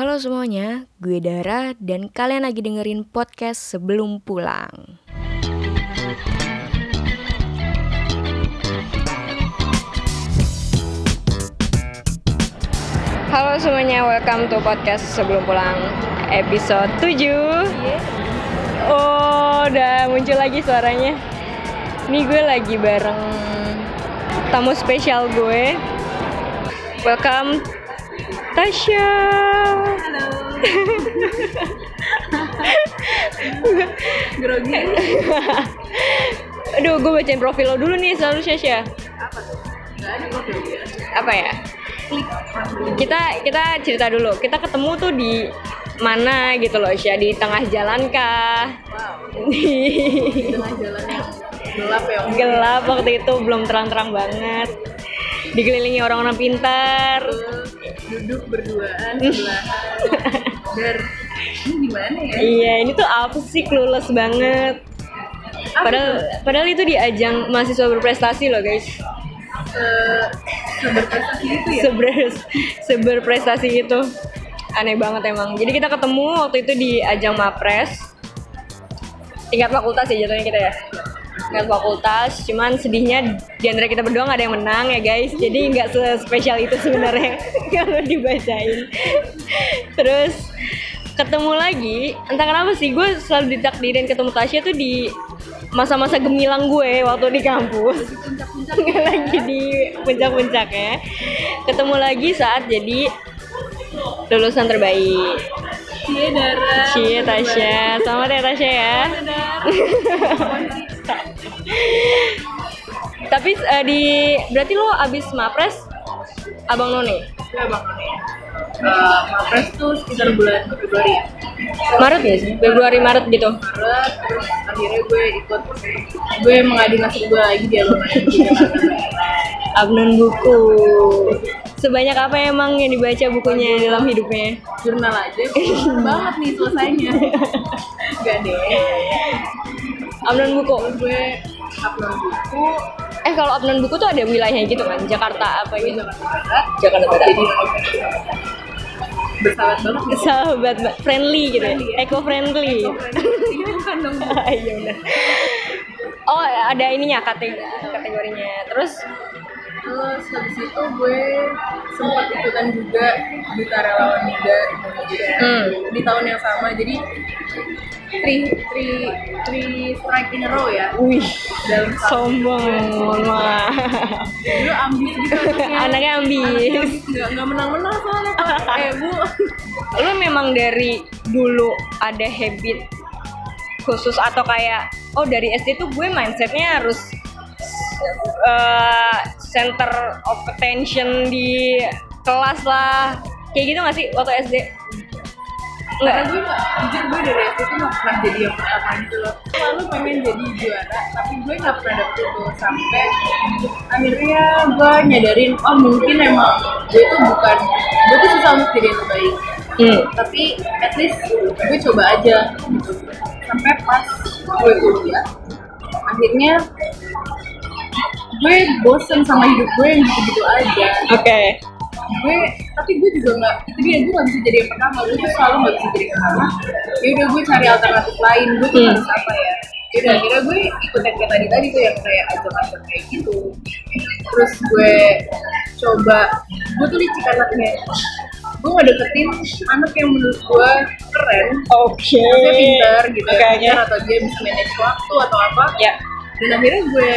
Halo semuanya, gue Dara dan kalian lagi dengerin podcast sebelum pulang. Halo semuanya, welcome to podcast sebelum pulang episode 7 Oh, udah muncul lagi suaranya. Ini gue lagi bareng tamu spesial gue. Welcome Tasya Halo. Grogi. Aduh, gue bacain profil lo dulu nih selalu Syasya Apa tuh? Gak ada profil dia. Apa ya? Klik. Kita kita cerita dulu. Kita ketemu tuh di mana gitu loh Syah di tengah jalan kah? Wow. Di tengah jalan yang gelap ya. Gelap waktu itu belum terang-terang banget. Dikelilingi orang-orang pintar. Duduk berduaan sebelahan. Dar. Ini gimana ya? Iya, ini tuh apa sih clueless banget. Apa Padahal padahal itu di ajang mahasiswa berprestasi loh, guys. Eh, seberprestasi itu ya? Seber seberprestasi itu. Aneh banget emang. Jadi kita ketemu waktu itu di ajang Mapres. Tingkat fakultas ya jatuhnya kita ya. Tingkat fakultas, cuman sedihnya di antara kita berdua nggak ada yang menang ya guys. Jadi nggak spesial itu sebenarnya kalau dibacain. Terus ketemu lagi, entah kenapa sih gue selalu ditakdirin ketemu Tasya tuh di masa-masa gemilang gue waktu di kampus. Nggak lagi di puncak-puncaknya. Ketemu lagi saat jadi lulusan terbaik. Iya Dara. Cie Tasya, selamat ya Tasya ya. Tapi eh, di berarti lo abis mapres abang lo nih Ya bang. Uh, Mapres tuh sekitar bulan Februari. Maret ya sih Februari Maret gitu. Maret, terus akhirnya gue ikut gue mengadu nasib gue lagi di Abnon buku. Sebanyak apa emang yang dibaca bukunya dalam hidupnya? jurnal aja banget nih selesainya gak deh Abnon buku. Gue upload buku Eh kalau Abnon buku tuh ada wilayahnya gitu kan? Jakarta apa gitu? Jakarta Barat Jakarta Barat. jadi bersahabat banget gitu Sahabat ba- friendly gitu ya? Friendly ya. Eco friendly. ini bukan dong Iya benar. Oh ada ininya kategori kategorinya. Terus terus habis itu gue sempat ikutan juga duta relawan muda Indonesia Hmm. di tahun yang sama jadi three three three strike in a row ya Wih, dalam sombong, maaf. dulu ambis gitu anaknya Anaknya ambis. nggak nggak menang-menang soalnya Pak. eh bu Lu memang dari dulu ada habit khusus atau kayak oh dari SD tuh gue mindsetnya harus eh, center of attention di kelas lah kayak gitu gak sih waktu SD? karena Enggak. gue nggak jujur gue dari SD tuh nggak pernah jadi yang pertama gitu loh selalu pengen jadi juara tapi gue nggak pernah dapet itu sampai akhirnya gue nyadarin oh mungkin emang gue tuh bukan gue tuh susah untuk jadi yang terbaik Hmm. tapi at least gue coba aja gitu sampai pas gue kuliah akhirnya gue bosen sama hidup gue yang gitu-gitu aja. Oke. gue tapi gue juga nggak itu dia gue nggak bisa jadi yang pertama. Gue tuh selalu nggak bisa jadi yang pertama. Ya udah gue cari alternatif lain. Gue tuh Hmm. harus apa ya? Ya udah akhirnya gue ikut yang kayak tadi tadi tuh yang kayak ajak-ajak kayak gitu. Terus gue coba gue tuh licik anaknya. Gue nggak deketin anak yang menurut gue keren. Oke. maksudnya pintar gitu Oke, ya atau dia bisa manage waktu atau apa. Ya. Dan akhirnya gue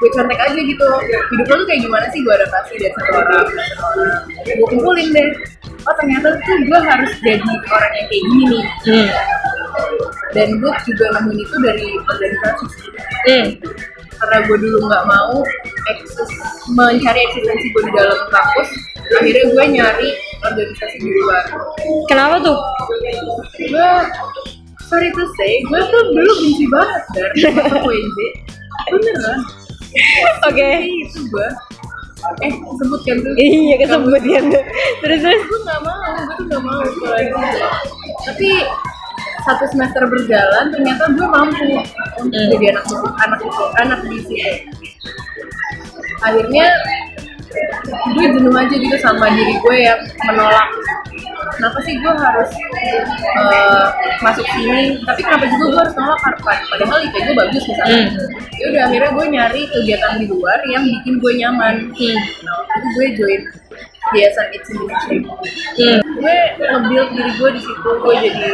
gue contek aja gitu hidup lo tuh kayak gimana sih gue adaptasi dari satu orang gue kumpulin deh oh ternyata tuh gue harus jadi orang yang kayak gini nih Hmm. dan gue juga nemuin itu dari organisasi. Hmm. karena gue dulu nggak mau eksis mencari eksistensi gue di dalam kampus akhirnya gue nyari organisasi di luar Kenapa tuh? gue sorry to say gue tuh dulu benci banget dari WNJ beneran Oke. itu gue eh sebut kan tuh Iya kesebut tuh. Terus terus. gue nggak mau gue tuh nggak mau situ tapi satu semester berjalan ternyata gue mampu untuk Hmm. jadi anak anak itu anak di situ akhirnya gue jenuh aja gitu sama diri gue yang menolak kenapa sih gue harus eh, masuk sini? Tapi kenapa juga gue harus nolak Harvard padahal IP gue bagus misalnya. Ya udah akhirnya gue nyari kegiatan di luar yang bikin gue nyaman. Nah waktu itu gue join Yayasan It's Indonesia. Hmm. gue nge-build diri gue di situ. Gue jadi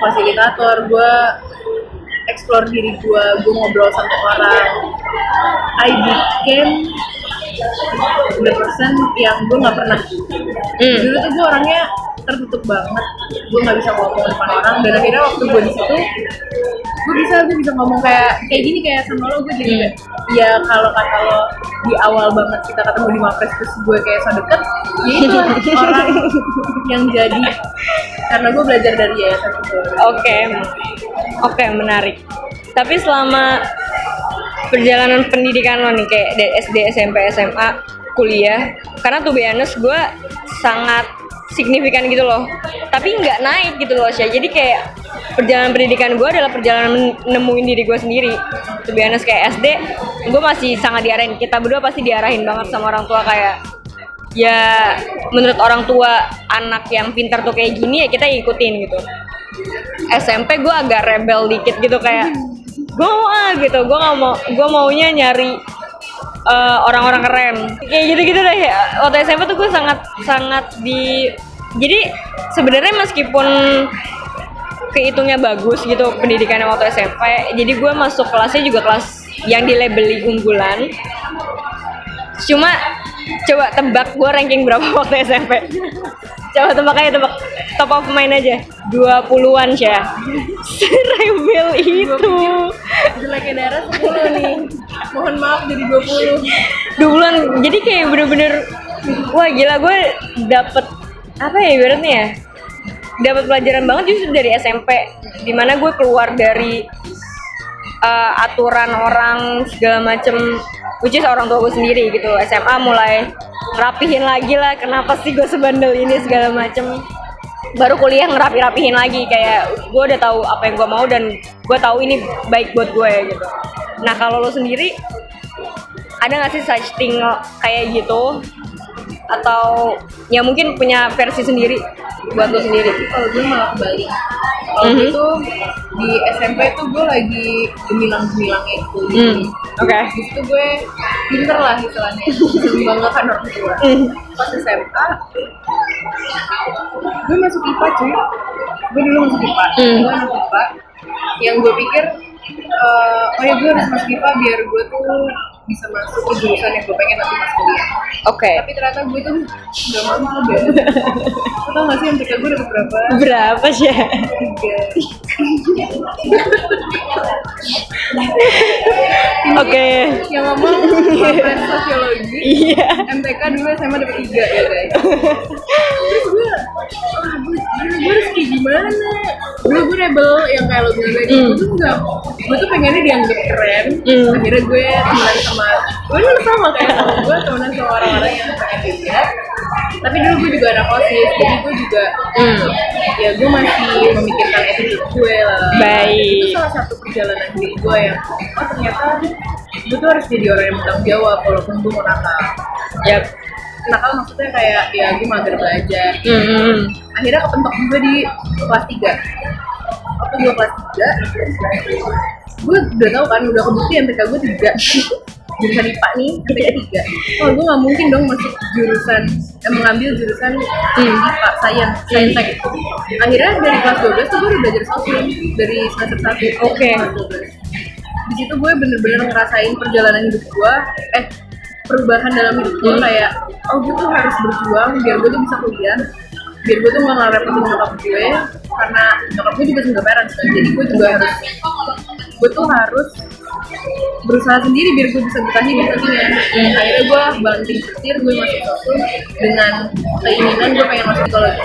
fasilitator. Gue explore diri gue gue ngobrol sama orang. I became the person yang gue nggak pernah. Hmm. dulu tuh gue orangnya tertutup banget. Gue nggak bisa ngomong depan orang. Dan akhirnya waktu gue di situ gue bisa gue bisa ngomong kayak kayak gini kayak sama lo gue jadi kayak ya kalau kata lo di awal banget kita ketemu di Mapres terus gue kayak so deket ya itu orang yang jadi. Karena gue belajar dari yayasan itu. Oke, oke menarik. Tapi selama perjalanan pendidikan lo nih kayak dari SD, SMP, SMA, kuliah, karena tuh honest gue sangat signifikan gitu loh. Tapi nggak naik gitu loh Syah. Jadi kayak perjalanan pendidikan gue adalah perjalanan nemuin diri gue sendiri. Tuh honest kayak SD, gue masih sangat diarahin. Kita berdua pasti diarahin banget sama orang tua kayak ya menurut orang tua anak yang pintar tuh kayak gini ya kita ikutin gitu SMP gue agak rebel dikit gitu kayak gue mau ah gitu. Gue nggak mau gue maunya nyari eh, orang-orang keren. Kayak gitu-gitu deh. Waktu SMP tuh gue sangat sangat di jadi sebenarnya meskipun kehitungnya bagus gitu pendidikannya waktu SMP jadi gue masuk kelasnya juga kelas yang dilabeli unggulan. Cuma coba tebak gue ranking berapa waktu SMP coba tebak aja tebak. Top of mind aja. 20-an Syah rebel itu. Jeleknya darah 10 nih. Mohon maaf jadi 20 20-an jadi kayak bener-bener wah gila gue dapet apa ya ibaratnya ya? Dapat pelajaran banget justru dari SMP di mana gue keluar dari uh, aturan orang segala macem which is orang tua gue sendiri gitu. SMA mulai ngerapihin lagi lah kenapa sih gue sebandel ini segala macem. Baru kuliah ngerapi-rapihin lagi kayak gue udah tahu apa yang gue mau dan gue tahu ini baik buat gue gitu. Nah kalau lo sendiri ada nggak sih such thing kayak gitu? Atau ya mungkin punya versi sendiri buat lo sendiri? Kalau gue malah kebalik. Kalau Mhm. gitu di SMP tuh gue lagi gemilang-gemilangnya itu. Hmm, oke. di situ gue pinter lah istilahnya membanggakan orang tua Hmm. pas SMA gue masuk IPA cuy gue dulu masuk IPA Hmm. gue masuk IPA yang gue pikir eh, oh ya gue harus masuk IPA biar gue tuh bisa masuk ke jurusan yang gue pengen nanti pas kuliah. Oke. Tapi ternyata gue tuh gak mampu deh lo tau gak sih yang gue dapet berapa? berapa sih? Tiga. Oke. Yang ngomong Mapres sosiologi iya. MTK dulu SMA dapet tiga ya guys. Terus gue ah gue gue harus kayak gimana? Dulu gue rebel yang kayak lo bilang tadi Hmm. gue tuh nggak gue tuh pengennya dianggap keren. Hmm. akhirnya gue temenan sama gue dulu sama kayak gue temenan sama orang-orang yang pengen juga tapi dulu gue juga anak osis jadi gue juga Hmm. ya gue masih memikirkan attitude gue lah. Baik. itu salah satu perjalanan hidup gue yang oh ternyata gue tuh harus jadi orang yang bertanggung jawab walaupun gue mau nakal. Yap. Nakal maksudnya kayak ya gue mager belajar. Hmm, hmm, akhirnya kepentok juga di kelas 3 waktu gue kelas 3 gue udah tau kan udah kebukti MTK gue 3 jurusan IPA nih MTK 3 oh gue gak mungkin dong masuk jurusan eh, mengambil jurusan Hmm. IPA Science Science Tech akhirnya dari kelas 12 tuh gue udah belajar sosial dari semester 1 Oke. di situ gue bener-bener ngerasain perjalanan hidup gue eh perubahan dalam hidup gue Hmm. kayak oh gue tuh harus berjuang biar gue tuh bisa kuliah biar gue tuh gak ngerepotin nyokap gue karena nyokap gue juga single parents kan jadi gue juga harus gue tuh harus berusaha sendiri biar gue bisa bertahan hidup nantinya akhirnya gue banting setir gue masuk sosum dengan keinginan gue pengen masuk psikologi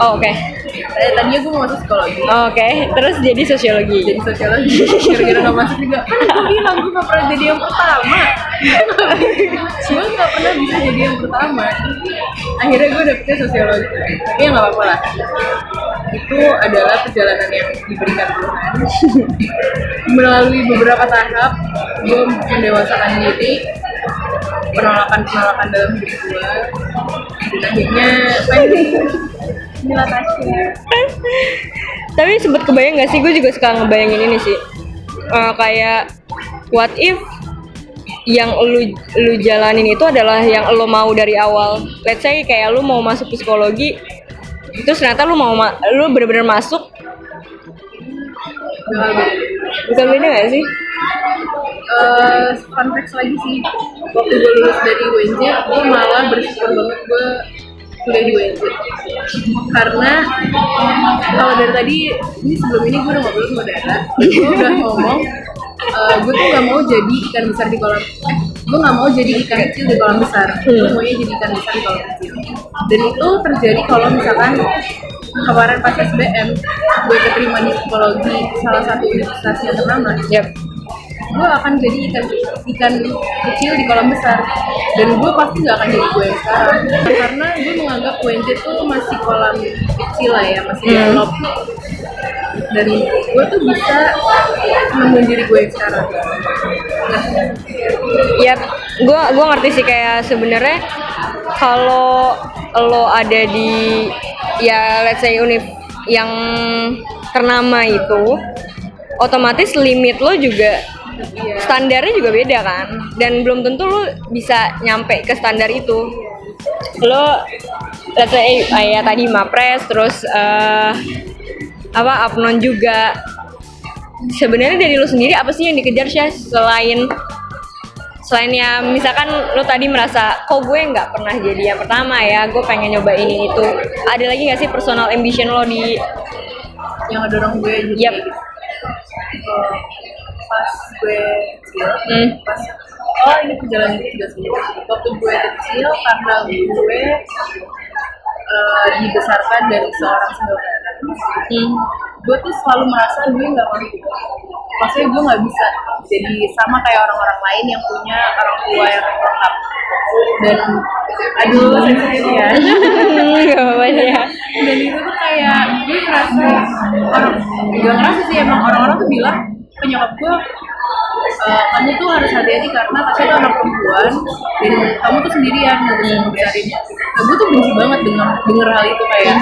Oh, oke. Eh, tadinya gue mau masuk psikologi oke. Terus jadi sosiologi. Jadi sosiologi. Gara-gara gak masuk juga. Kan gue bilang gue gak pernah jadi yang pertama. Gue gak pernah bisa jadi yang pertama. Akhirnya gue dapetnya sosiologi. Tapi ya gak apa-apa lah. Itu adalah perjalanan yang diberikan Tuhan. Melalui beberapa tahap gue mendewasakan diri penolakan penolakan dalam hidup gue akhirnya Mila Tasya. Tapi sempet kebayang gak sih? Gue juga suka ngebayangin ini sih. Eh, kayak what if yang lu lu jalanin itu adalah yang lu mau dari awal. Let's say kayak lu mau masuk psikologi, terus ternyata lu mau ma- lu bener-bener masuk. Bukan beda gak sih? Eh, fun facts lagi sih. Waktu gue lulus dari UNJ gue malah bersyukur banget gue kuliah di UNJ karena kalau dari tadi ini sebelum ini gue udah ngobrol sama Dara. Gue udah ngomong eh, gue tuh gak mau jadi ikan besar di kolam eh gue gak mau jadi ikan kecil di kolam besar. Gue maunya jadi ikan besar di kolam kecil. Dan itu terjadi kalau misalkan kemarin pas SBM gue keterima di psikologi salah satu universitas yang ternama. Yap. gue akan jadi ikan ikan kecil di kolam besar. Dan gue pasti gak akan jadi gue yang sekarang. Karena gue menganggap UNJ tuh masih kolam kecil lah ya masih Hmm. develop. Dan gue tuh bisa nemuin diri gue yang sekarang. Yap, gue gua ngerti sih kayak sebenarnya kalau lo ada di ya let's say univ yang ternama itu otomatis limit lo juga standarnya juga beda kan? Dan belum tentu lo bisa nyampe ke standar itu. Lo let's say eh, ya tadi mapres terus eh, apa apnon juga. Sebenarnya dari lo sendiri apa sih yang dikejar sih selain selain ya misalkan lo tadi merasa kok gue nggak pernah jadi yang pertama ya gue pengen nyoba ini itu ada lagi nggak sih personal ambition lo di yang ngedorong gue jadi kayak gitu. Eh, pas gue kecil Hmm. pas oh ini perjalanan itu juga sih waktu gue kecil karena gue eh, dibesarkan dari seorang single parent hmm. gue tuh selalu merasa gue nggak mampu maksudnya gue nggak bisa. Jadi sama kayak orang-orang lain yang punya orang tua yang lengkap. Dan aduh sensitif ya Gak apa-apa ya. Dan itu tuh kayak gue ngerasa orang gak ngerasa sih emang orang-orang tuh bilang ke nyokap gue "Eh, kamu tuh harus hati-hati karena Tasya tuh anak perempuan dan kamu tuh sendirian ngebesarin nah, gue tuh benci banget denger denger hal itu kayak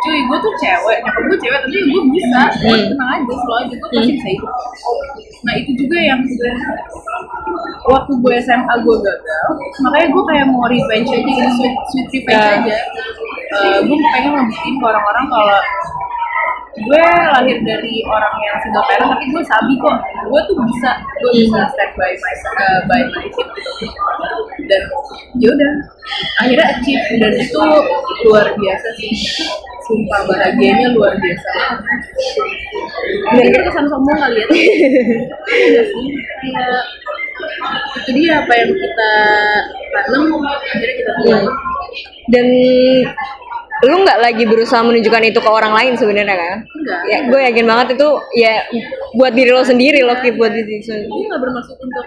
cuy gue tuh cewek nyokap gue cewek tapi gue bisa gue Hmm. tenang aja selalu aja gue pasti bisa hidup nah itu juga yang waktu gue SMA gue gagal makanya gue kayak mau revenge aja gitu sweet, sweet revenge Ya. aja Eh, gue pengen ngebuktiin ke orang-orang kalau gue lahir dari orang yang single parent tapi gue sabi kok. Gue tuh bisa gue bisa stand by my uh, by my feet dan yaudah akhirnya achieve. Dan itu luar biasa sih. Sumpah bahagianya luar biasa. Mungkin kesan sombong kali ya? Kayak itu dia apa yang kita tanam akhirnya kita tuai. Dan lu nggak lagi berusaha menunjukkan itu ke orang lain sebenarnya kan? Enggak ya gue yakin banget itu ya buat diri lo sendiri lo keep buat diri sendiri. Gue gak bermaksud untuk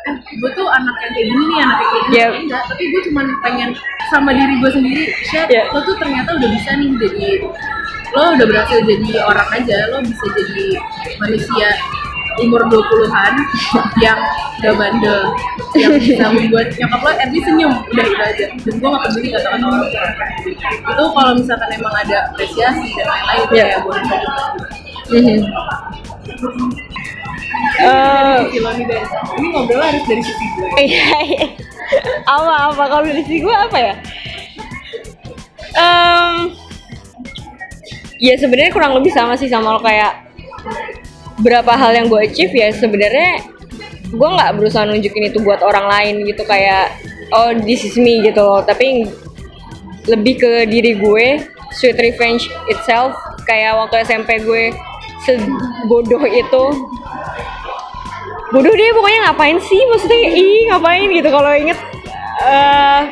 eh gue tuh anak yang kayak gini nih anak yang kayak gini. Yep. enggak tapi gue cuma pengen sama diri gue sendiri Syed, Yeah. lo tuh ternyata udah bisa nih jadi lo udah berhasil jadi orang aja lo bisa jadi manusia umur 20-an yang gak bandel yang bisa membuat nyokap lo at least senyum udah itu aja dan gue gak peduli kata-kata orang itu kalau misalkan emang ada apresiasi dan lain-lain Yeah. kayak. Eh, Kilo nih dari ini ngobrol harus dari sisi gue Iya, iya. apa apa kalau dari sisi gue apa ya? Em, ya sebenarnya kurang lebih sama sih sama lo kayak berapa hal yang gue achieve ya sebenarnya gue nggak berusaha nunjukin itu buat orang lain gitu kayak oh this is me gitu loh. Tapi lebih ke diri gue sweet revenge itself. Kayak waktu SMP gue sebodoh itu. Bodoh deh pokoknya ngapain sih? Maksudnya ih ngapain gitu? Kalau inget eh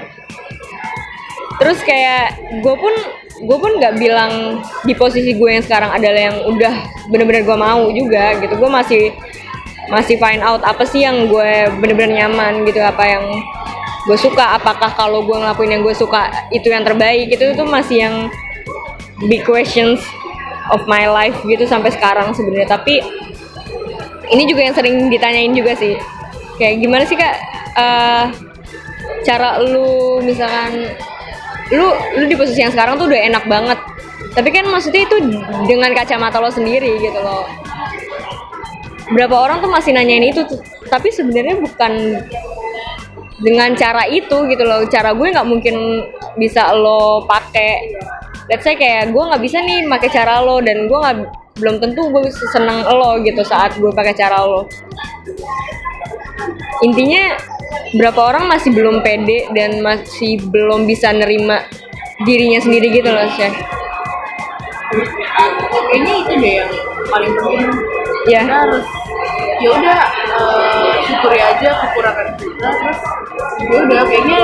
terus kayak gue pun gue pun nggak bilang di posisi gue yang sekarang adalah yang udah bener-bener gue mau juga gitu. Gue masih masih find out apa sih yang gue bener-bener nyaman gitu apa yang gue suka apakah kalau gue ngelakuin yang gue suka itu yang terbaik itu itu masih yang big questions of my life gitu sampai sekarang sebenarnya. Tapi ini juga yang sering ditanyain juga sih. Kayak gimana sih kak? Eh, cara lu misalkan lu lu di posisi yang sekarang tuh udah enak banget. Tapi kan maksudnya itu dengan kacamata lo sendiri gitu loh. Berapa orang tuh masih nanyain itu tapi sebenarnya bukan dengan cara itu gitu loh. Cara gue nggak mungkin bisa lo pakai let's say kayak gue nggak bisa nih pakai cara lo dan gue nggak belum tentu gue seneng lo gitu saat gue pakai cara lo intinya berapa orang masih belum pede dan masih belum bisa nerima dirinya sendiri gitu loh Syah kayaknya itu deh yang paling penting ya kita harus ya udah eh, syukuri aja kekurangan kita terus ya udah kayaknya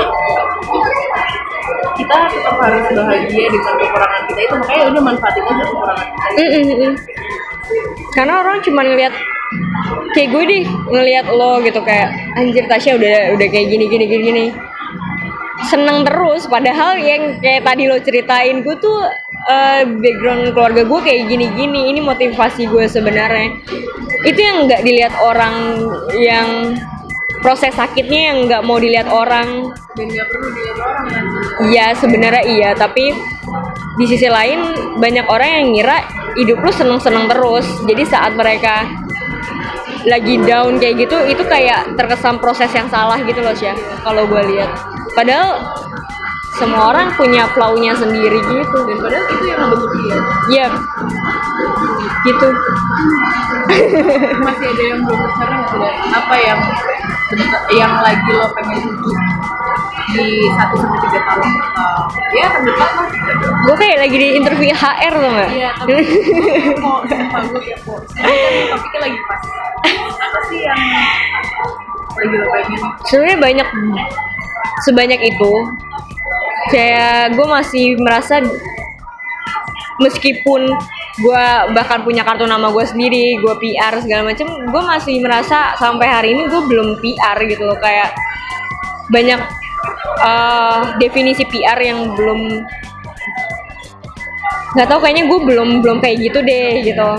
kita tetap harus bahagia dengan kekurangan kita itu makanya ya udah manfaatin aja kekurangan kita. Mm, mm, mm. karena orang cuma ngeliat kayak gue deh ngeliat lo gitu kayak anjir Tasya udah udah kayak gini gini gini gini. Seneng terus padahal yang kayak tadi lo ceritain gue tuh eh, background keluarga gue kayak gini gini. Ini motivasi gue sebenarnya. Itu yang nggak dilihat orang yang proses sakitnya yang nggak mau dilihat orang. Dan nggak perlu dilihat orang kan? Iya sebenarnya iya. Tapi di sisi lain banyak orang yang ngira hidup lu seneng-seneng terus. Jadi saat mereka lagi down kayak gitu itu kayak terkesan proses yang salah gitu loh Syah kalau gue lihat. Padahal semua orang punya flow-nya sendiri gitu. Dan padahal itu yang ngebentuk dia. Iya. Gitu. Masih ada yang belum sih dari apa yang yang lagi lo pengen tuju di satu sampai tiga tahun uh, ya terdekat lah gue kayak lagi di interview HR loh nggak Iya, tapi mau sumpah gue. Sekarang kan topiknya lagi pas. Apa sih yang lagi lo pengen? sebenarnya banyak sebanyak itu kayak gue masih merasa meskipun gue bahkan punya kartu nama gue sendiri gue PR segala macem. Gue masih merasa sampai hari ini gue belum PR gitu loh. Kayak banyak eh, definisi PR yang belum nggak tahu kayaknya gue belum belum kayak gitu deh gitu.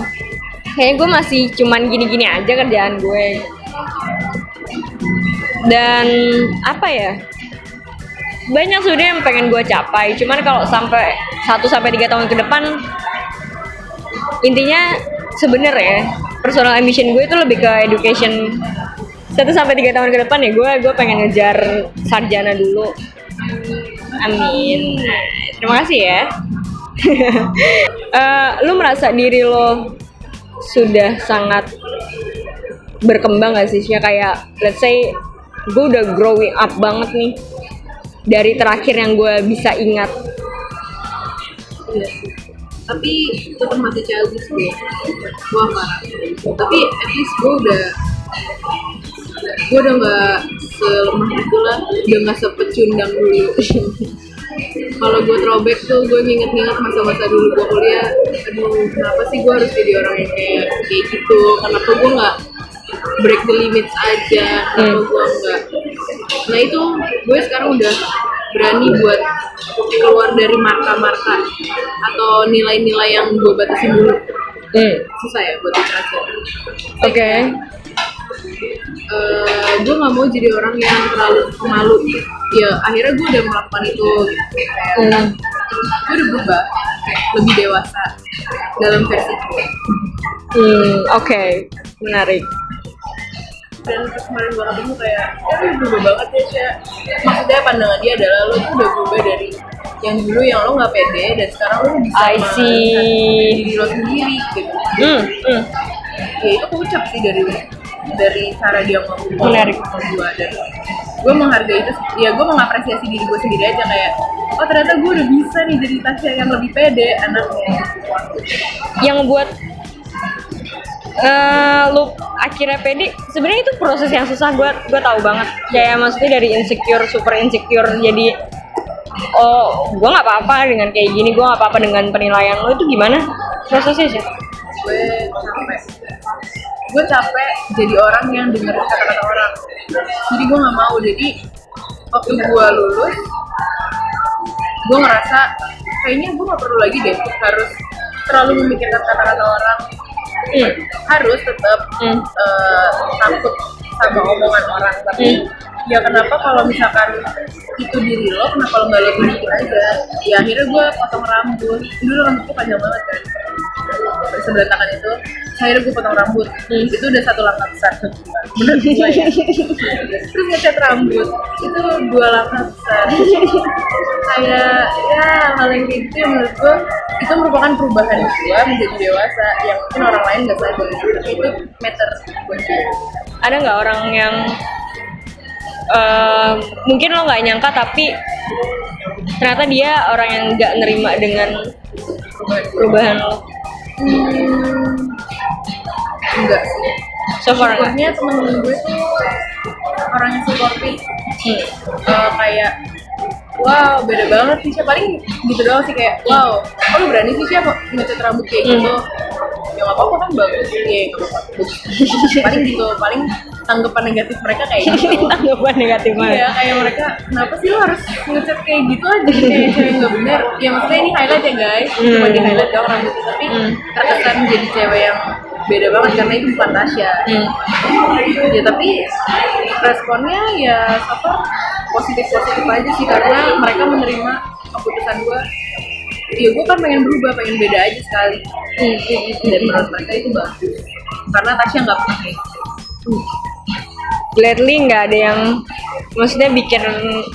Kayaknya gue masih cuman gini-gini aja kerjaan gue. Dan apa ya? Banyak sebenarnya yang pengen gue capai. Cuman kalau sampai 1 sampai tiga tahun ke depan intinya sebenarnya personal ambition gue itu lebih ke education 1 sampai tiga tahun ke depan ya. Gue gue pengen ngejar sarjana dulu. Amin. Terima kasih ya. Eh, lu merasa diri lo sudah sangat berkembang gak sih? Sia? kayak let's say gue udah growing up banget nih. Dari terakhir yang gue bisa ingat. Tapi tetap masih childish gue. Wah marah. Tapi at least gue udah gue udah nggak selemah itu lah, udah nggak sepecundang dulu. Kalau gue throwback tuh gue nginget-nginget masa-masa dulu gue kuliah, aduh kenapa sih gue harus jadi orang yang kayak kayak gitu? Kenapa gue nggak break the limits aja? Kenapa Hmm. gue nggak? Nah itu gue sekarang udah berani buat keluar dari marka-marka atau nilai-nilai yang gue batasin dulu? Hmm. susah ya buat diterapin oke. Eh, gue nggak mau jadi orang yang terlalu pemalu ya akhirnya gue udah melakukan itu. Gitu kayak Hmm. gue udah berubah lebih dewasa dalam versi gue Hmm, oke. Menarik dan terus kemarin gue ketemu kayak ya lu berubah banget ya Sya maksudnya pandangan dia adalah lo tuh udah berubah dari yang dulu yang lo nggak pede dan sekarang lo bisa I see. diri lo sendiri gitu hmm, hmm. ya itu keucap sih dari dari cara dia ngomong Menarik. gue dan gue menghargai itu ya gue mengapresiasi diri gue sendiri aja kayak oh ternyata gue udah bisa nih jadi Tasya yang lebih pede anaknya yang buat eh lu akhirnya pede sebenarnya itu proses yang susah. Gue gue tahu banget. Kayak maksudnya dari insecure super insecure jadi oh gue nggak apa-apa dengan kayak gini gue nggak apa-apa dengan penilaian lo itu gimana prosesnya sih? Gue capek gue capek jadi orang yang dengerin kata-kata orang. Jadi gue nggak mau. Jadi waktu gue lulus gue ngerasa kayaknya gue nggak perlu lagi deh. Harus terlalu memikirkan kata-kata orang hmm. harus tetap Hmm. eh, takut sama omongan orang tapi Hmm. Ya kenapa kalau misalkan itu diri lo kenapa lo nggak lo tunjukin aja ya akhirnya gue potong rambut. Dulu rambutku panjang banget kan? Seberantakan itu akhirnya gue potong rambut. Itu udah satu langkah besar. Bener gue ya terus ngecat rambut. Itu dua langkah besar. Kayak ya hal yang kayak gitu yang menurut gue itu merupakan perubahan gue menjadi dewasa yang mungkin orang lain nggak sadar. Itu buat gue ada nggak orang yang mungkin lo nggak nyangka tapi ternyata dia orang yang nggak nerima dengan perubahan lo Hmm, enggak sih. so far nggak? Syukurnya temen-temen gue tuh orang yang supportive. Hmm. Eh, kayak wow beda banget sih paling gitu doang sih kayak wow oh lu berani sih siapa ngecat rambut kayak gitu ya nggak apa-apa kan bagus ya paling gitu paling tanggapan negatif mereka kayak gitu tanggapan negatif Iya, banget kayak mereka kenapa sih lo harus ngecat kayak gitu aja kayak cewek nggak bener. Ya maksudnya ini highlight ya guys, cuma Hmm. di highlight doang rambutnya tapi Hmm. terkesan jadi cewek yang beda banget karena itu bukan Tasya. Hmm. Ya tapi responnya ya apa positif positif aja sih karena mereka menerima keputusan gue. Ya gue kan pengen berubah, pengen beda aja sekali. Hmm. Dan menurut mereka itu bagus. Karena Tasya nggak pernah kayak gitu. gladly nggak ada yang maksudnya bikin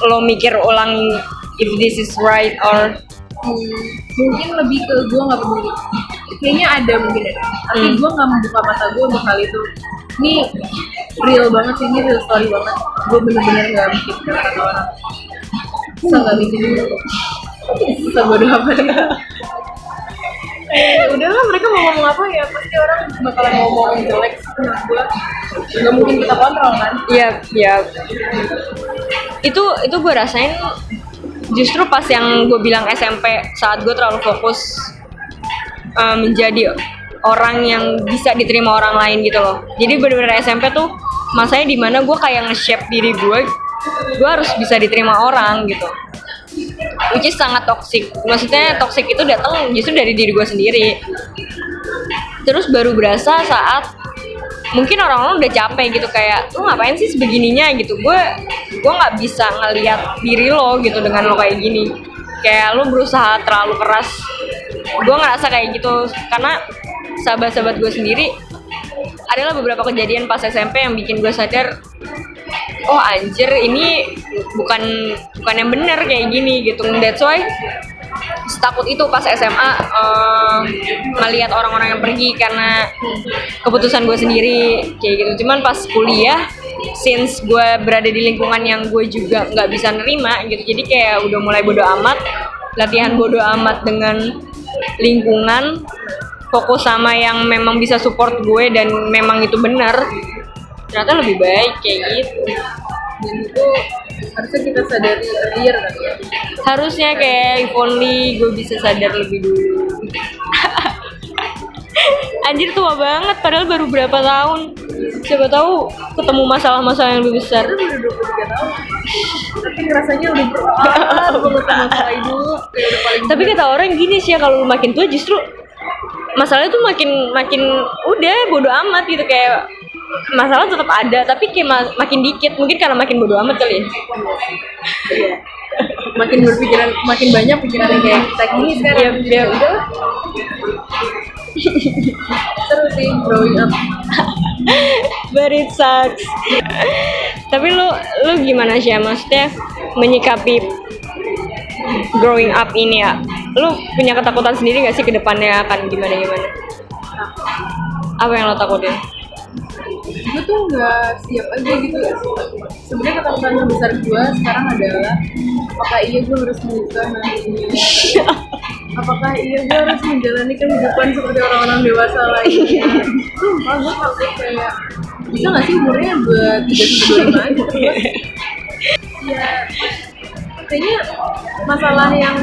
lo mikir ulang if this is right or Hmm, mungkin lebih ke gue nggak peduli. Kayaknya ada mungkin ada tapi Hmm. gue nggak membuka mata gue untuk hal itu. Ini real banget sih ini real story banget. Gue bener-bener nggak mikir kata orang bisa nggak mikir dulu bisa bodoh apa ya Eh, udahlah mereka mau ngomong apa ya? Pasti orang bakalan ngomong jelek menurut gue nggak mungkin kita kontrol kan? Iya, ya. Itu itu gue rasain justru pas yang gue bilang SMP saat gue terlalu fokus uh, menjadi orang yang bisa diterima orang lain gitu loh. Jadi bener-bener SMP tuh masanya di mana gue kayak nge-shape diri gue, gue harus bisa diterima orang gitu. Which is sangat toxic. Maksudnya toxic itu datang justru dari diri gue sendiri. Terus baru berasa saat mungkin orang-orang udah capek gitu kayak lu ngapain sih sebegininya gitu gue gue nggak bisa ngelihat diri lo gitu dengan lo kayak gini. Kayak lo berusaha terlalu keras. Gue ngerasa kayak gitu. Karena sahabat-sahabat gue sendiri adalah beberapa kejadian pas SMP yang bikin gue sadar oh anjir ini bukan bukan yang bener kayak gini gitu. That's why setakut itu pas SMA eh, melihat orang-orang yang pergi karena keputusan gue sendiri kayak gitu. Cuman pas kuliah since gue berada di lingkungan yang gue juga nggak bisa nerima gitu jadi kayak udah mulai bodo amat. Latihan bodo amat dengan lingkungan fokus sama yang memang bisa support gue dan memang itu benar ternyata lebih baik kayak gitu dan itu harusnya kita sadari earlier kan ya. Harusnya kayak if only gue bisa sadar lebih dulu. Anjir tua banget. Padahal baru berapa tahun? Siapa tahu ketemu masalah-masalah yang lebih besar. Udah 23 tahun. Tapi ngerasanya udah berat banget masalah itu. Paling tapi kata orang gini sih ya kalau lu makin tua justru masalahnya tuh makin makin udah bodo amat gitu. Kayak masalah tetap ada tapi kayak ma- makin dikit. Mungkin karena makin bodo amat kali ya. Iya. makin berpikiran makin banyak pikiran yang kayak kita gini sekarang. Iya, iya. ya udah. Seru sih growing up. But it sucks. Tapi lu lu gimana sih maksudnya menyikapi growing up ini ya? Lu punya ketakutan sendiri gak sih ke depannya akan gimana gimana apa yang lo takutin gue tuh nggak siap aja gitu ya sebenarnya ketakutan terbesar gue sekarang adalah apakah iya gue harus menikah nantinya apakah iya gue harus menjalani kehidupan seperti orang-orang dewasa lainnya sumpah gue takut kayak bisa nggak sih umurnya buat tiga sampai dua lima aja ya kayaknya masalah yang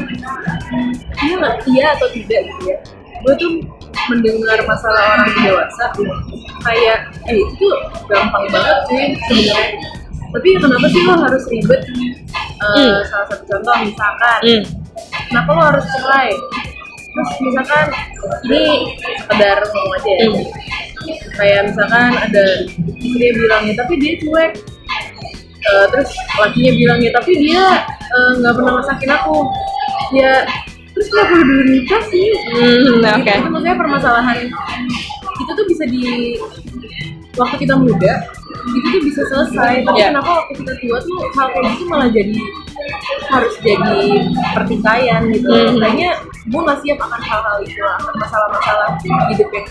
iya nggak iya atau tidak gitu ya? Gue tuh mendengar masalah orang dewasa kayak eh itu gampang banget sih sebenarnya tapi kenapa sih lo harus ribet Eh, Hmm. salah satu contoh misalkan hmm. kenapa lo harus cerai terus misalkan ini sekedar ngomong aja ya Hmm. kayak misalkan ada istri bilangnya tapi dia cuek Eh, terus lakinya bilang ya tapi dia eh, nggak pernah masakin aku ya terus kenapa lu dulu nikah sih Hmm, oke. Gitu, itu maksudnya permasalahan itu tuh bisa di waktu kita muda itu tuh bisa selesai tapi Iya. kenapa waktu kita tua tuh hal kayak gitu malah jadi harus jadi pertikaian gitu Mhm. kayaknya gue nggak siap akan hal-hal itu akan masalah-masalah hidup yang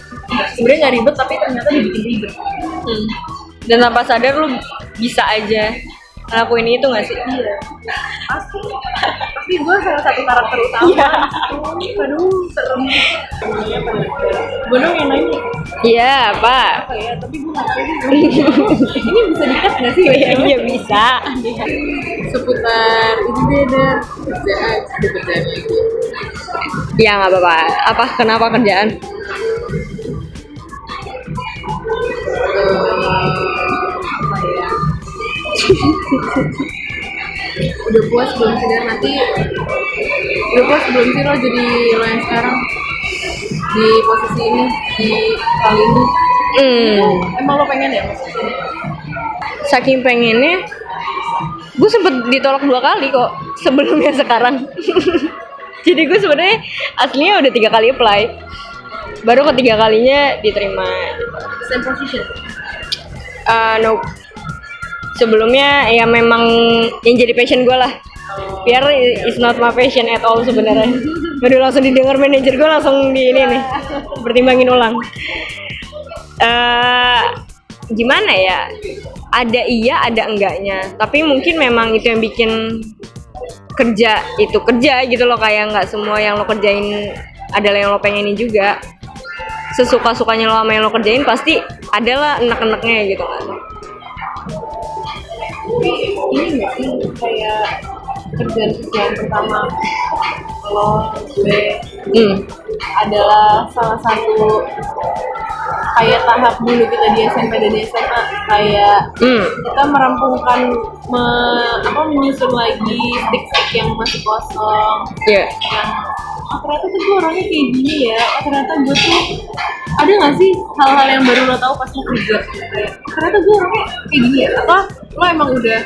sebenarnya nggak ribet tapi ternyata dibikin ribet Hmm. Dan tanpa sadar lu bisa aja ngelakuin itu gak sih? iya pasti pasti gue salah satu karakter utama Iya. aduh serem gue dong yang nanya Iya, apa? apa ya tapi gue nggak tahu ini bisa dikat nggak sih Iya, iya bisa. seputar itu deh dan kerjaan ada kerjaan lagi Ya nggak apa-apa. Apa kenapa kerjaan? Ya udah puas belum sih dan nanti udah puas belum sih lo jadi lo yang sekarang di posisi ini di kali ini Hmm. emang lo pengen ya masuk sini Saking pengennya, gue sempet ditolak dua kali kok sebelumnya sekarang. Jadi gue sebenarnya aslinya udah tiga kali apply. Baru ketiga kalinya diterima. same position Uh, no. Sebelumnya ya memang yang jadi passion gue lah. PR is not my passion at all sebenarnya. Baru langsung didengar manajer gue langsung di ini nih pertimbangin ulang. eh gimana ya? Ada iya, ada enggaknya. Tapi mungkin memang itu yang bikin kerja itu kerja gitu loh kayak nggak semua yang lo kerjain adalah yang lo pengenin juga sesuka sukanya lo sama yang lo kerjain pasti adalah enak-enaknya gitu kan tapi ini nggak sih? Kayak kerjaan kerjaan pertama lo gue hmm. adalah salah satu kayak tahap dulu kita di SMP dan di SMA kayak Hmm. kita merampungkan me, apa menyusun lagi stick-stick yang masih kosong. Ya yang oh ternyata tuh gue orangnya kayak gini ya. Oh ternyata gue tuh ada nggak sih hal-hal yang baru lo tahu pas lo kerja? Ternyata gue orangnya kayak gini ya. Apa lo emang udah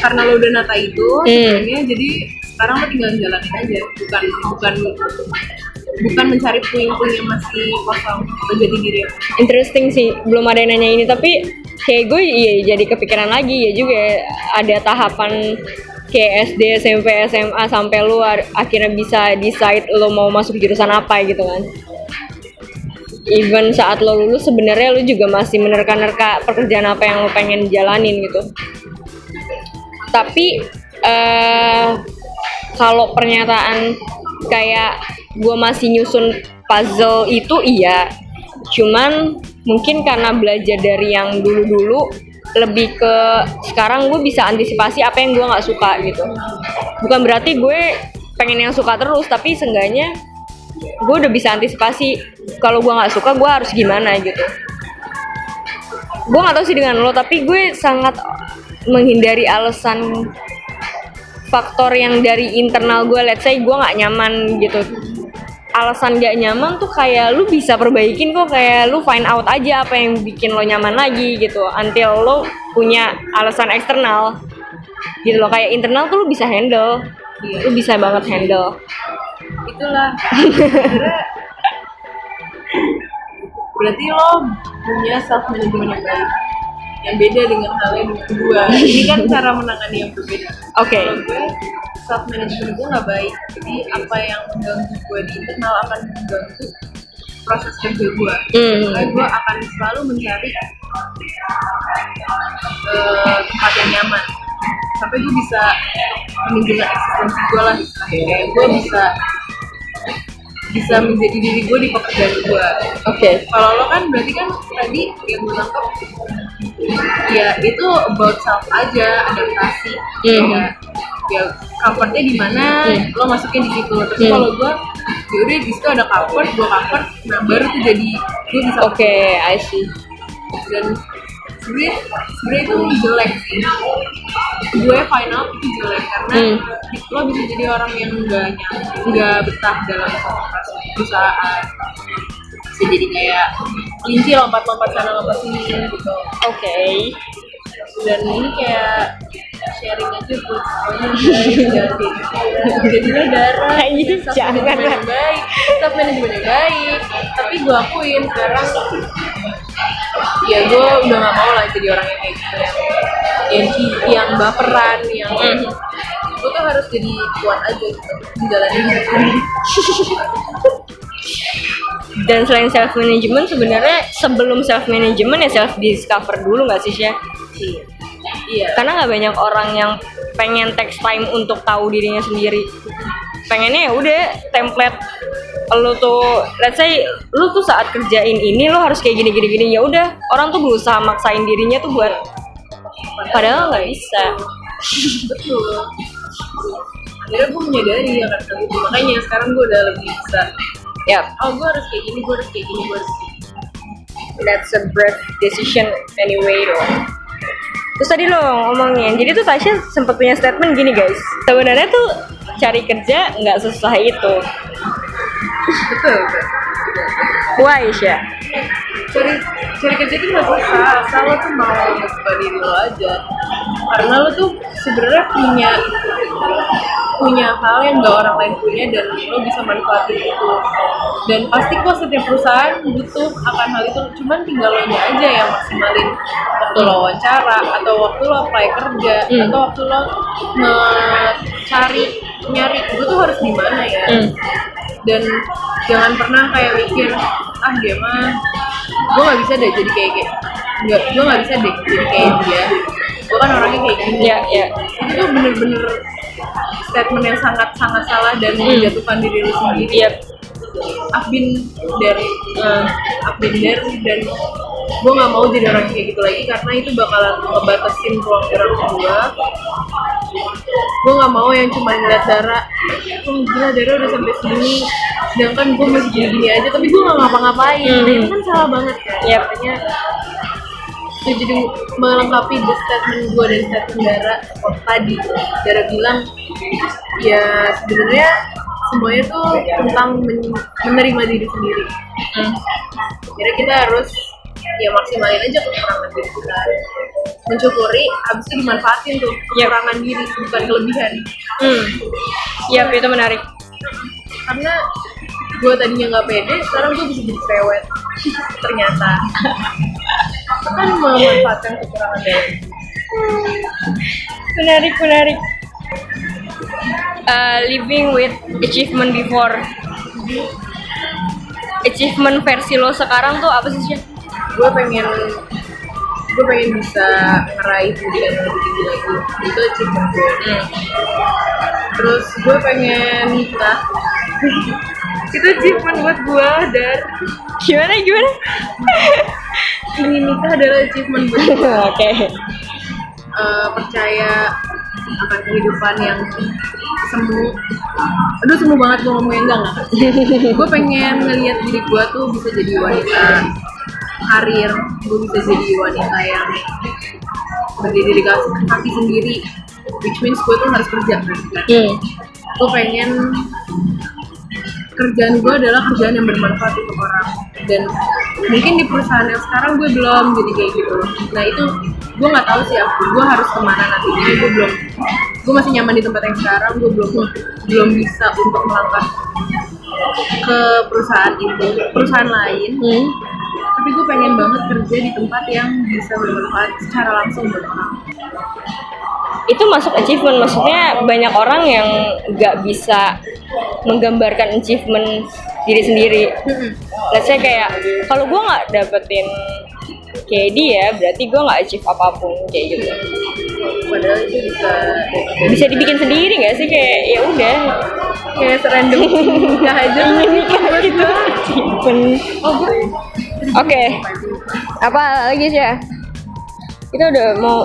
karena lo udah nata itu Hmm. sebenarnya jadi sekarang lo tinggal jalanin aja. Bukan bukan bukan mencari puing-puing yang masih kosong lo jadi diri interesting sih belum ada yang nanya ini tapi kayak gue iya jadi kepikiran lagi ya juga. Ada tahapan kayak SD SMP SMA sampai lu ar- akhirnya bisa decide lo mau masuk jurusan apa gitu kan even saat lo lulus sebenarnya lu juga masih menerka-nerka pekerjaan apa yang lo pengen jalanin gitu. Tapi eh kalau pernyataan kayak gue masih nyusun puzzle itu iya. Cuman mungkin karena belajar dari yang dulu-dulu lebih ke sekarang gue bisa antisipasi apa yang gue nggak suka gitu. Bukan berarti gue pengen yang suka terus tapi seenggaknya gue udah bisa antisipasi kalau gue nggak suka gue harus gimana gitu. Gue nggak tahu sih dengan lo tapi gue sangat menghindari alasan faktor yang dari internal gue. Let's say gue nggak nyaman gitu. Alasan gak nyaman tuh kayak lu bisa perbaikin kok kayak lu find out aja apa yang bikin lo nyaman lagi gitu until lo punya alasan eksternal gitu loh. Kayak internal tuh lu bisa handle lu bisa banget handle itulah. Berarti lo punya self management yang baik. Yang beda dengan halnya dengan gua ini kan cara menangani yang berbeda. Oke. Kalau gue self management gue nggak baik. Jadi apa yang mengganggu gue di internal akan mengganggu proses kerja gue. Makanya gue akan selalu mencari eh, tempat yang nyaman. Sampai gue bisa menunjukkan eksistensi gue lah kayak gue bisa bisa menjadi diri gue di pekerjaan gue oke kalau lo kan berarti kan tadi yang gue tangkap ya itu about self aja adaptasi Hmm. ya, ya comfortnya di mana Hmm. lo masukin di situ terus Hmm. kalau gue yaudah di situ ada comfort gue comfort nah baru tuh jadi gue bisa oke I see dan sebenarnya sebenarnya itu jelek sih gue final itu jelek karena Hmm. lo bisa jadi orang yang enggak nggak betah dalam suatu perusahaan. Bisa jadi kayak kelinci lompat-lompat sana lompat sini gitu. Oke. Dan ini kayak sharing aja tuh. Pokoknya guys, jangan kayak gitu jadinya darah jangan. yang baik staff manajemen yang baik. Tapi gue akuin sekarang ya gue udah gak mau lah jadi orang yang kayak gitu yang yang, yang baperan yang Hmm. gue tuh harus jadi kuat aja gitu menjalani hidup ini. Dan selain self management sebenarnya sebelum self management ya self discover dulu nggak sih Syah? iya iya. Karena nggak banyak orang yang pengen text time untuk tahu dirinya sendiri. Pengennya ya udah template lo tuh let's say lu tuh saat kerjain ini lo harus kayak gini gini gini ya udah. Orang tuh berusaha maksain dirinya tuh buat padahal nggak bisa. Betul. Akhirnya gue menyadari ya kan. Makanya sekarang gue udah lebih bisa. Ya oh gue harus kayak gini gue harus kayak gini gue harus kayak gini. That's a brave decision anyway dong terus tadi lo ngomongin jadi tuh Tasya sempat punya statement gini guys. Sebenarnya tuh cari kerja nggak sesusah itu why Syah? cari cari kerja itu nggak susah. Asal lo tuh mau membuka diri lo aja. Karena lo tuh sebenarnya punya punya hal yang gak orang lain punya dan lo bisa manfaatin itu. Dan pasti kok setiap perusahaan butuh akan hal itu. Cuman tinggal lo nya aja yang maksimalin. Waktu lo wawancara atau waktu lo apply kerja Hmm. atau waktu lo cari nyari. Gue tuh harus di mana ya? Hmm. Dan jangan pernah kayak mikir ah dia mah gue nggak bisa deh jadi kayak kayak nggak gue nggak bisa deh jadi kayak dia gue kan orangnya kayak gini ya ya itu tuh bener-bener statement yang sangat sangat salah dan Hmm. menjatuhkan diri lu sendiri Iya. I've been there uh, I've been there dan gue nggak mau jadi orang kayak gitu lagi karena itu bakalan ngebatasin ruang gerak gue gue nggak mau yang cuma ngeliat darah oh gila darah udah sampai sini sedangkan gue masih gini-gini aja tapi gue nggak ngapa-ngapain. Hmm. itu kan salah banget kan? Yep. makanya itu jadi melengkapi the statement gue dan statement Dara waktu tadi. Dara bilang ya sebenarnya semuanya tuh tentang men- menerima diri sendiri Hmm. jadi kita harus ya maksimalin aja kekurangan diri kita mensyukuri habis itu dimanfaatin tuh kekurangan diri bukan kelebihan Hmm. Yap, itu menarik. karena gue tadinya nggak pede sekarang gue bisa jadi cerewet ternyata kan memanfaatkan kekurangan diri Menarik, menarik. Uh, living with achievement before. Achievement versi lo sekarang tuh apa sih Syah? gue pengen gue pengen bisa ngeraih pendidikan yang lebih tinggi lagi itu achievement gue Hmm. terus gue pengen nikah itu achievement buat gue dan Gimana, gimana? ingin nikah adalah achievement buat gue Oke. Eh, percaya akan kehidupan yang semu. Aduh semu banget gue ngomongnya enggak enggak. Gue pengen ngelihat diri gue tuh bisa jadi wanita karir gue bisa jadi wanita yang berdiri di kaki sendiri which means gue tuh harus kerja kan? Hmm. gue pengen kerjaan gue adalah kerjaan yang bermanfaat untuk orang. Dan mungkin di perusahaan yang sekarang gue belum jadi kayak gitu. Nah itu gue nggak tahu sih aku gue harus ke mana nantinya gue belum gue masih nyaman di tempat yang sekarang gue belum belum bisa untuk melangkah ke perusahaan itu. Perusahaan lain. Hmm. tapi gue pengen banget kerja di tempat yang bisa bermanfaat secara langsung buat orang Itu masuk achievement, maksudnya banyak orang yang nggak bisa menggambarkan achievement diri sendiri. Let's say kayak, kalau gue nggak dapetin kayak dia, berarti gue nggak achieve apa pun kayak gitu. padahal itu bisa Bisa dibikin sendiri nggak sih? Kayak ya udah. Kayak serandom nikah aja nikah gitu Oke, apa lagi sih ya? Kita udah mau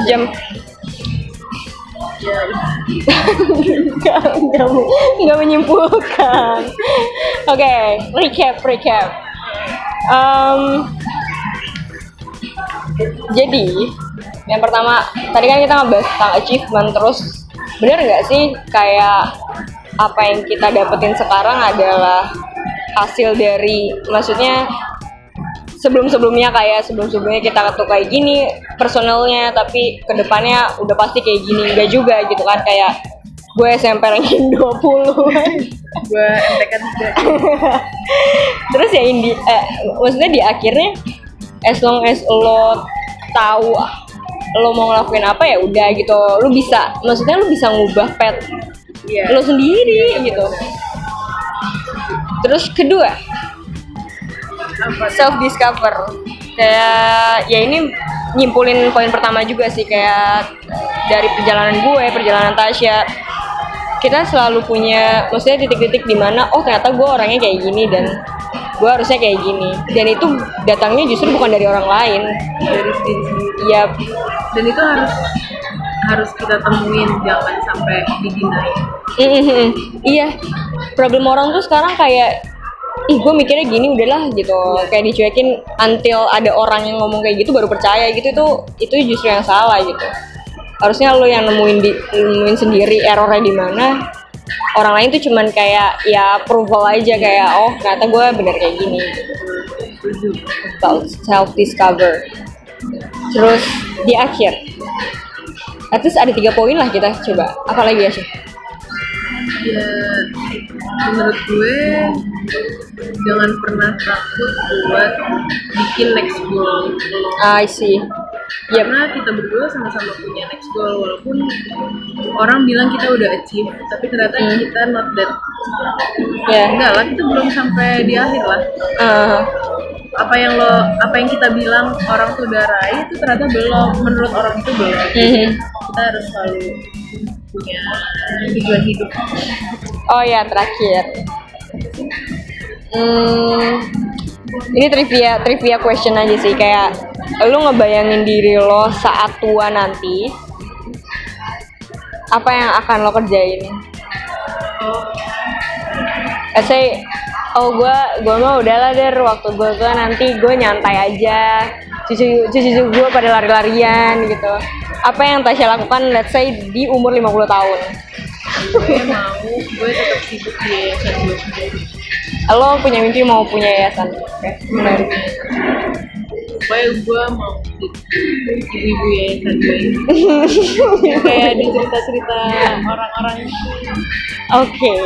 sejam. Nggak, nggak, menyimpulkan. Oke, recap, recap. Em, jadi, yang pertama, tadi kan kita ngebahas tentang achievement, terus bener nggak sih kayak apa yang kita dapetin sekarang adalah hasil dari, maksudnya sebelum-sebelumnya kayak sebelum-sebelumnya kita tuh kayak gini personalnya tapi ke depannya udah pasti kayak gini enggak juga gitu kan kayak gue SMP ranking 20 gue MTK tiga terus ya indi eh, maksudnya di akhirnya as long as lo tahu lo mau ngelakuin apa ya udah gitu. Lo bisa maksudnya lo bisa ngubah pet iya. lo sendiri gitu. terus kedua self discover kayak ya ini nyimpulin poin pertama juga sih kayak dari perjalanan gue perjalanan Tasya. Kita selalu punya maksudnya titik-titik di mana oh ternyata gue orangnya kayak gini dan gue harusnya kayak gini. Dan itu datangnya justru bukan dari orang lain. Dari diri sendiri. Ya. Dan itu harus harus kita temuin jangan sampai didinai mm-mm. iya. Problem orang tuh sekarang kayak ih gue mikirnya gini udahlah gitu. Kayak dicuekin until ada orang yang ngomong kayak gitu baru percaya gitu. Itu itu justru yang salah gitu. Harusnya lo yang nemuin di nemuin sendiri errornya di mana. Orang lain tuh cuman kayak ya approval aja kayak oh ternyata gue bener kayak gini. Setuju self discover terus di akhir. At ada tiga poin lah kita coba. Apalagi ya sih ya menurut gue jangan pernah takut buat bikin next goal. I see Yep. karena kita berdua sama-sama punya next goal walaupun orang bilang kita udah achieve tapi ternyata Hmm. kita not that ya enggak lah kita belum sampai di akhir lah Ah, apa yang lo apa yang kita bilang orang tuh udah raih itu ternyata belum menurut orang itu belum mhm. kita harus selalu punya tujuan hidup oh ya terakhir hmm, ini trivia trivia question aja sih. Kayak lu ngebayangin diri lo saat tua nanti apa yang akan lo kerjain? Oh Let's say, oh gue gue mah udahlah der. Waktu gue tua nanti gue nyantai aja. Cucu cucu gue pada lari-larian gitu. Apa yang Tasya lakukan let's say di umur 50 tahun? Gue mau gue tetap sibuk di gue lo punya mimpi mau punya yayasan? Oke menarik. Supaya gue mau ibu-ibu yayasan gue kayak di cerita-cerita orang-orang oke.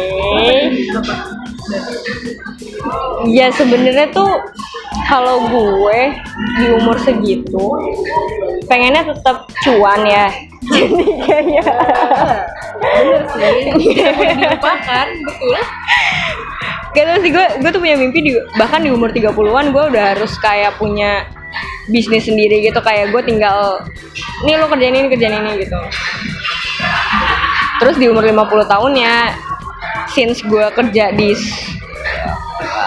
Ya sebenarnya tuh kalau gue di umur segitu pengennya tetap cuan ya. Jadi kayak bener sih. Tidak dilupakan betul Gak tau sih gue, gue tuh punya mimpi di, bahkan di umur 30-an gue udah harus kayak punya bisnis sendiri gitu. Kayak gue tinggal nih lo kerjain ini kerjain ini gitu. Terus di umur 50 tahun ya since gue kerja di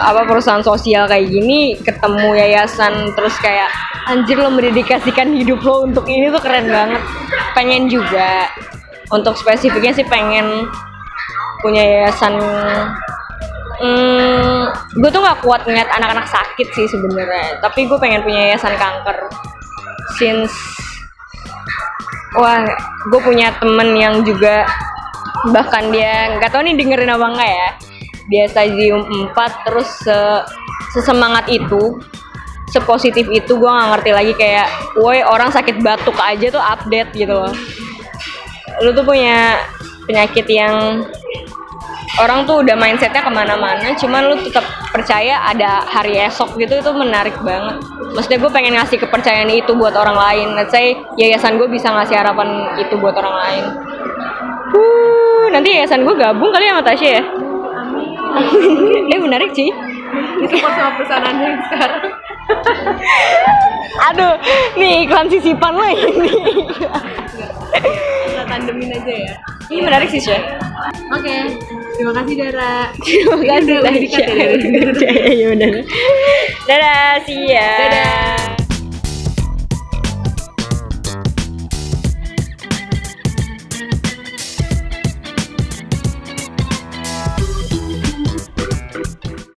apa perusahaan sosial kayak gini ketemu yayasan terus kayak anjir lo mendedikasikan hidup lo untuk ini tuh keren banget. Pengen juga. Untuk spesifiknya sih pengen punya yayasan Hmm, gue tuh nggak kuat ngeliat anak-anak sakit sih sebenarnya. Tapi gue pengen punya yayasan kanker. Since wah, gue punya temen yang juga bahkan dia nggak tahu nih dengerin apa enggak ya. Dia stadium 4 terus se sesemangat itu, sepositif itu gue nggak ngerti lagi kayak, woi orang sakit batuk aja tuh update gitu loh. Lu tuh punya penyakit yang orang tuh udah mindsetnya ke mana-mana cuman lu tetap percaya ada hari esok gitu itu menarik banget. Maksudnya gue pengen ngasih kepercayaan itu buat orang lain. Let's say yayasan gue bisa ngasih harapan itu buat orang lain. Uh nanti yayasan gue gabung kali sama Tasya ya? Amin. Eh menarik sih. Disupport sama perusahaan yang sekarang. Aduh nih iklan sisipan lagi nih kita tandemin aja ya. Ini menarik sih Syah. Oke terima kasih Dara terima kasih ya, udah. ya udah dadah see ya Dadah.